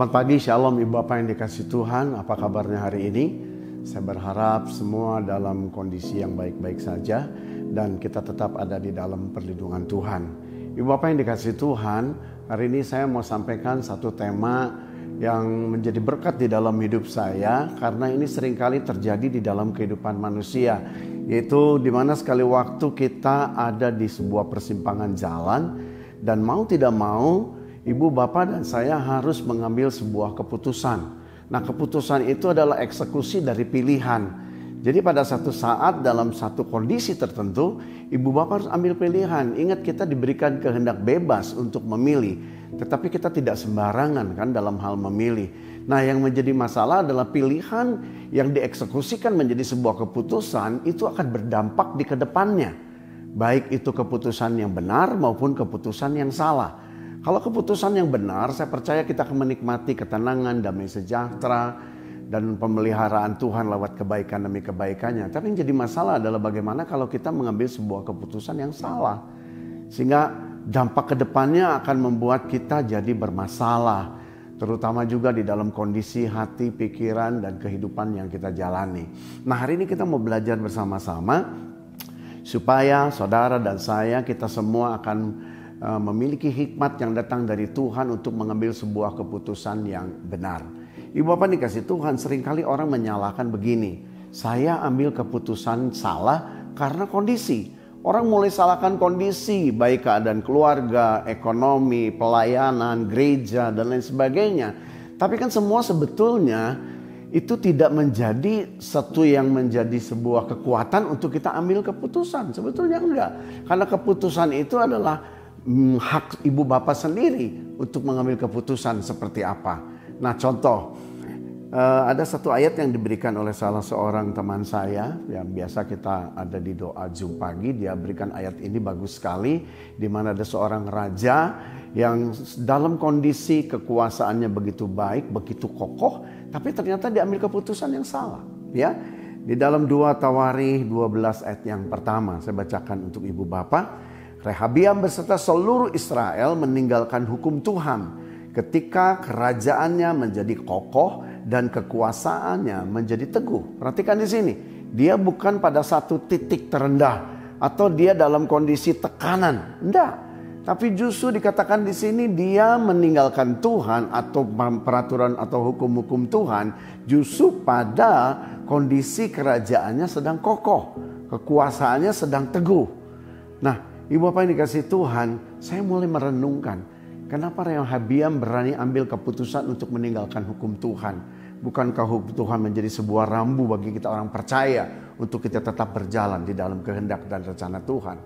Selamat pagi, Shalom Ibu Bapak yang dikasih Tuhan. Apa kabarnya hari ini? Saya berharap semua dalam kondisi yang baik-baik saja dan kita tetap ada di dalam perlindungan Tuhan. Ibu Bapak yang dikasih Tuhan, hari ini saya mau sampaikan satu tema yang menjadi berkat di dalam hidup saya karena ini sering kali terjadi di dalam kehidupan manusia yaitu di mana sekali waktu kita ada di sebuah persimpangan jalan dan mau tidak mau ibu bapak dan saya harus mengambil sebuah keputusan. Nah, keputusan itu adalah eksekusi dari pilihan. Jadi pada satu saat dalam satu kondisi tertentu, ibu bapak harus ambil pilihan. Ingat kita diberikan kehendak bebas untuk memilih, tetapi kita tidak sembarangan kan dalam hal memilih. Nah, yang menjadi masalah adalah pilihan yang dieksekusikan menjadi sebuah keputusan itu akan berdampak di ke depannya. Baik itu keputusan yang benar maupun keputusan yang salah. Kalau keputusan yang benar, saya percaya kita akan menikmati ketenangan, damai sejahtera, dan pemeliharaan Tuhan lewat kebaikan demi kebaikannya. Tapi yang jadi masalah adalah bagaimana kalau kita mengambil sebuah keputusan yang salah. Sehingga dampak ke depannya akan membuat kita jadi bermasalah. Terutama juga di dalam kondisi hati, pikiran, dan kehidupan yang kita jalani. Nah hari ini kita mau belajar bersama-sama supaya saudara dan saya kita semua akan memiliki hikmat yang datang dari Tuhan untuk mengambil sebuah keputusan yang benar. Ibu Bapak dikasih Tuhan sering kali orang menyalahkan begini. Saya ambil keputusan salah karena kondisi. Orang mulai salahkan kondisi baik keadaan keluarga, ekonomi, pelayanan, gereja dan lain sebagainya. Tapi kan semua sebetulnya itu tidak menjadi satu yang menjadi sebuah kekuatan untuk kita ambil keputusan. Sebetulnya enggak. Karena keputusan itu adalah hak ibu bapak sendiri untuk mengambil keputusan seperti apa. Nah contoh, uh, ada satu ayat yang diberikan oleh salah seorang teman saya yang biasa kita ada di doa Zoom pagi. Dia berikan ayat ini bagus sekali, di mana ada seorang raja yang dalam kondisi kekuasaannya begitu baik, begitu kokoh, tapi ternyata diambil keputusan yang salah. Ya, di dalam dua Tawari 12 ayat yang pertama saya bacakan untuk ibu bapak. Rehabiam beserta seluruh Israel meninggalkan hukum Tuhan ketika kerajaannya menjadi kokoh dan kekuasaannya menjadi teguh. Perhatikan di sini, dia bukan pada satu titik terendah atau dia dalam kondisi tekanan. Enggak. Tapi justru dikatakan di sini dia meninggalkan Tuhan atau peraturan atau hukum-hukum Tuhan justru pada kondisi kerajaannya sedang kokoh, kekuasaannya sedang teguh. Nah, Ibu Bapak yang dikasih Tuhan, saya mulai merenungkan. Kenapa Rehabiam berani ambil keputusan untuk meninggalkan hukum Tuhan? Bukankah hukum Tuhan menjadi sebuah rambu bagi kita orang percaya untuk kita tetap berjalan di dalam kehendak dan rencana Tuhan?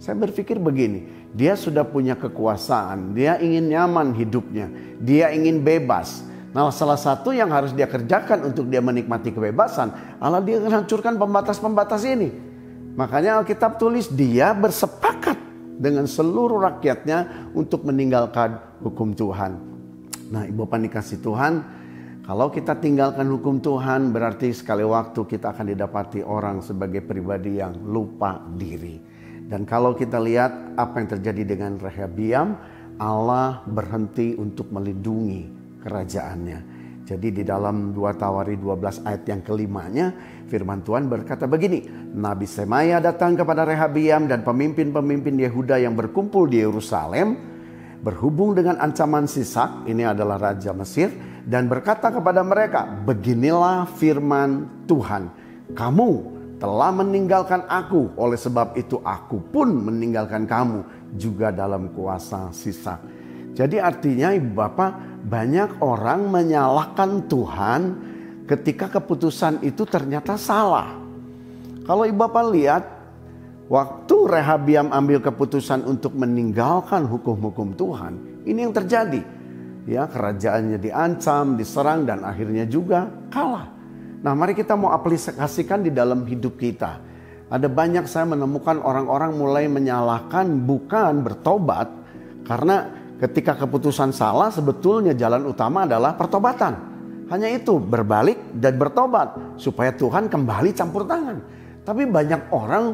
Saya berpikir begini, dia sudah punya kekuasaan, dia ingin nyaman hidupnya, dia ingin bebas. Nah salah satu yang harus dia kerjakan untuk dia menikmati kebebasan, Allah dia hancurkan pembatas-pembatas ini. Makanya Alkitab tulis dia bersepakat dengan seluruh rakyatnya untuk meninggalkan hukum Tuhan. Nah ibu bapak dikasih Tuhan, kalau kita tinggalkan hukum Tuhan berarti sekali waktu kita akan didapati orang sebagai pribadi yang lupa diri. Dan kalau kita lihat apa yang terjadi dengan Rehabiam, Allah berhenti untuk melindungi kerajaannya. Jadi di dalam 2 Tawari 12 ayat yang kelimanya firman Tuhan berkata begini. Nabi Semaya datang kepada Rehabiam dan pemimpin-pemimpin Yehuda yang berkumpul di Yerusalem. Berhubung dengan ancaman Sisak, ini adalah Raja Mesir. Dan berkata kepada mereka, beginilah firman Tuhan. Kamu telah meninggalkan aku, oleh sebab itu aku pun meninggalkan kamu juga dalam kuasa Sisak. Jadi artinya ibu bapak banyak orang menyalahkan Tuhan ketika keputusan itu ternyata salah. Kalau ibu bapak lihat, waktu Rehabiam ambil keputusan untuk meninggalkan hukum-hukum Tuhan, ini yang terjadi. Ya, kerajaannya diancam, diserang dan akhirnya juga kalah. Nah, mari kita mau aplikasikan di dalam hidup kita. Ada banyak saya menemukan orang-orang mulai menyalahkan bukan bertobat karena ketika keputusan salah sebetulnya jalan utama adalah pertobatan. Hanya itu berbalik dan bertobat supaya Tuhan kembali campur tangan. Tapi banyak orang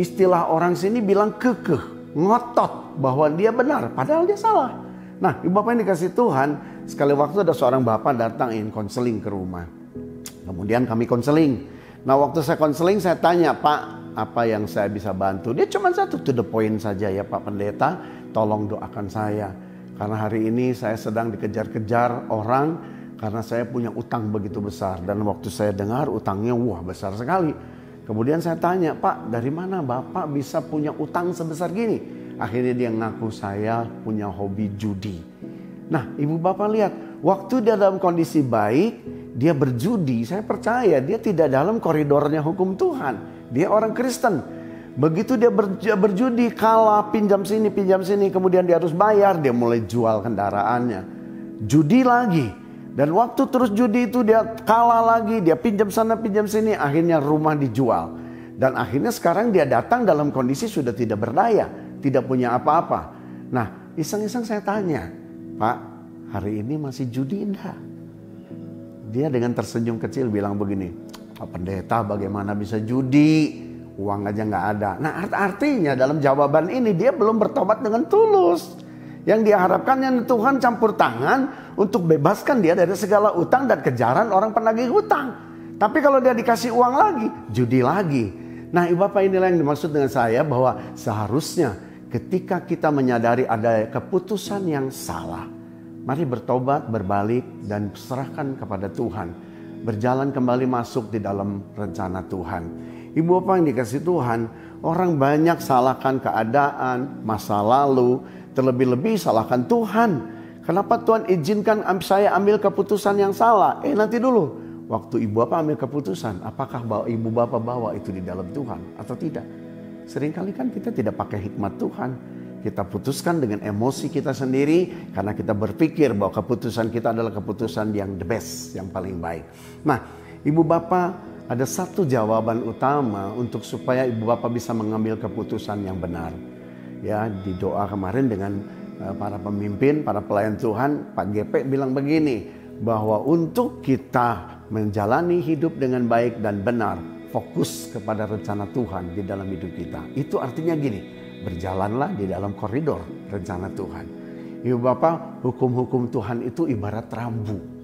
istilah orang sini bilang kekeh, ngotot bahwa dia benar padahal dia salah. Nah, Ibu Bapak yang dikasih Tuhan, sekali waktu ada seorang bapak datang ingin konseling ke rumah. Kemudian kami konseling. Nah waktu saya konseling saya tanya, Pak apa yang saya bisa bantu? Dia cuma satu, to the point saja ya Pak Pendeta, tolong doakan saya. Karena hari ini saya sedang dikejar-kejar orang karena saya punya utang begitu besar. Dan waktu saya dengar utangnya wah besar sekali. Kemudian saya tanya, Pak dari mana Bapak bisa punya utang sebesar gini? Akhirnya dia ngaku saya punya hobi judi. Nah ibu bapak lihat, waktu dia dalam kondisi baik, dia berjudi, saya percaya dia tidak dalam koridornya hukum Tuhan. Dia orang Kristen. Begitu dia berjudi, kalah, pinjam sini, pinjam sini, kemudian dia harus bayar, dia mulai jual kendaraannya. Judi lagi, dan waktu terus judi itu dia kalah lagi, dia pinjam sana pinjam sini, akhirnya rumah dijual. Dan akhirnya sekarang dia datang dalam kondisi sudah tidak berdaya, tidak punya apa-apa. Nah iseng-iseng saya tanya, Pak hari ini masih judi enggak? Dia dengan tersenyum kecil bilang begini, Pak Pendeta bagaimana bisa judi? Uang aja nggak ada. Nah artinya dalam jawaban ini dia belum bertobat dengan tulus. Yang diharapkan yang Tuhan campur tangan untuk bebaskan dia dari segala utang dan kejaran orang penagih hutang. Tapi kalau dia dikasih uang lagi, judi lagi. Nah ibu bapak inilah yang dimaksud dengan saya bahwa seharusnya ketika kita menyadari ada keputusan yang salah. Mari bertobat, berbalik dan serahkan kepada Tuhan. Berjalan kembali masuk di dalam rencana Tuhan. Ibu bapak yang dikasih Tuhan, orang banyak salahkan keadaan, masa lalu, Terlebih-lebih salahkan Tuhan. Kenapa Tuhan izinkan saya ambil keputusan yang salah? Eh nanti dulu. Waktu ibu bapak ambil keputusan, apakah bawa, ibu bapak bawa itu di dalam Tuhan atau tidak? Seringkali kan kita tidak pakai hikmat Tuhan. Kita putuskan dengan emosi kita sendiri karena kita berpikir bahwa keputusan kita adalah keputusan yang the best, yang paling baik. Nah, ibu bapak ada satu jawaban utama untuk supaya ibu bapak bisa mengambil keputusan yang benar ya di doa kemarin dengan uh, para pemimpin, para pelayan Tuhan, Pak GP bilang begini bahwa untuk kita menjalani hidup dengan baik dan benar, fokus kepada rencana Tuhan di dalam hidup kita. Itu artinya gini, berjalanlah di dalam koridor rencana Tuhan. Ibu Bapak, hukum-hukum Tuhan itu ibarat rambu.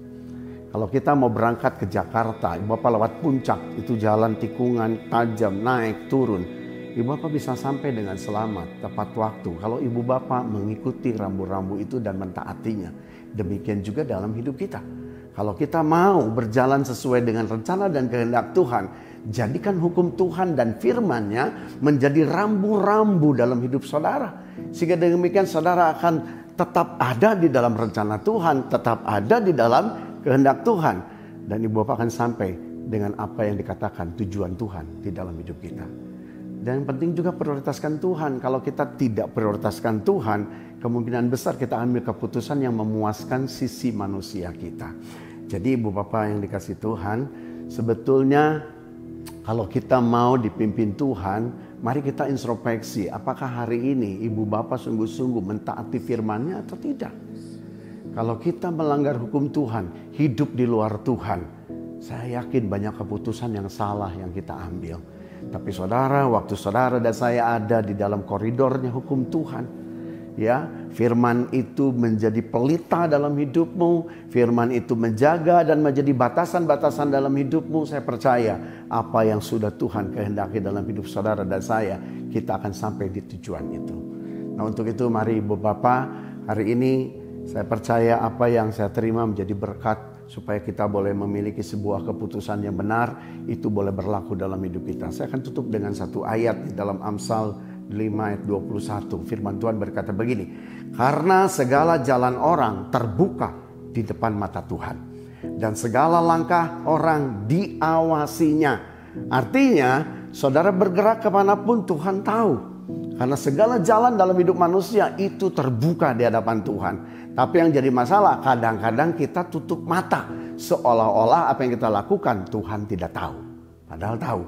Kalau kita mau berangkat ke Jakarta, Ibu Bapak lewat puncak, itu jalan tikungan, tajam, naik, turun ibu bapak bisa sampai dengan selamat tepat waktu kalau ibu bapak mengikuti rambu-rambu itu dan mentaatinya. Demikian juga dalam hidup kita. Kalau kita mau berjalan sesuai dengan rencana dan kehendak Tuhan, jadikan hukum Tuhan dan firman-Nya menjadi rambu-rambu dalam hidup saudara. Sehingga demikian saudara akan tetap ada di dalam rencana Tuhan, tetap ada di dalam kehendak Tuhan. Dan ibu bapak akan sampai dengan apa yang dikatakan tujuan Tuhan di dalam hidup kita. Dan yang penting juga prioritaskan Tuhan. Kalau kita tidak prioritaskan Tuhan, kemungkinan besar kita ambil keputusan yang memuaskan sisi manusia kita. Jadi ibu bapak yang dikasih Tuhan, sebetulnya kalau kita mau dipimpin Tuhan, mari kita introspeksi apakah hari ini ibu bapak sungguh-sungguh mentaati firmannya atau tidak. Kalau kita melanggar hukum Tuhan, hidup di luar Tuhan, saya yakin banyak keputusan yang salah yang kita ambil. Tapi saudara, waktu saudara dan saya ada di dalam koridornya hukum Tuhan, ya, firman itu menjadi pelita dalam hidupmu, firman itu menjaga dan menjadi batasan-batasan dalam hidupmu. Saya percaya apa yang sudah Tuhan kehendaki dalam hidup saudara dan saya, kita akan sampai di tujuan itu. Nah, untuk itu mari Ibu Bapak, hari ini saya percaya apa yang saya terima menjadi berkat supaya kita boleh memiliki sebuah keputusan yang benar itu boleh berlaku dalam hidup kita. Saya akan tutup dengan satu ayat di dalam Amsal 5 ayat 21. Firman Tuhan berkata begini, "Karena segala jalan orang terbuka di depan mata Tuhan dan segala langkah orang diawasinya." Artinya, saudara bergerak ke mana pun Tuhan tahu. Karena segala jalan dalam hidup manusia itu terbuka di hadapan Tuhan. Tapi yang jadi masalah kadang-kadang kita tutup mata. Seolah-olah apa yang kita lakukan Tuhan tidak tahu. Padahal tahu.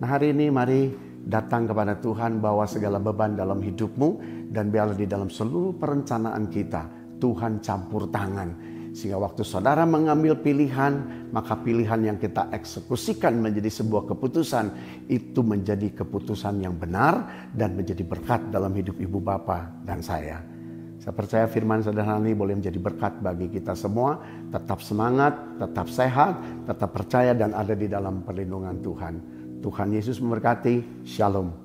Nah hari ini mari datang kepada Tuhan bawa segala beban dalam hidupmu. Dan biarlah di dalam seluruh perencanaan kita Tuhan campur tangan. Sehingga waktu saudara mengambil pilihan, maka pilihan yang kita eksekusikan menjadi sebuah keputusan, itu menjadi keputusan yang benar dan menjadi berkat dalam hidup ibu bapa dan saya. Saya percaya firman sederhana ini boleh menjadi berkat bagi kita semua. Tetap semangat, tetap sehat, tetap percaya dan ada di dalam perlindungan Tuhan. Tuhan Yesus memberkati. Shalom.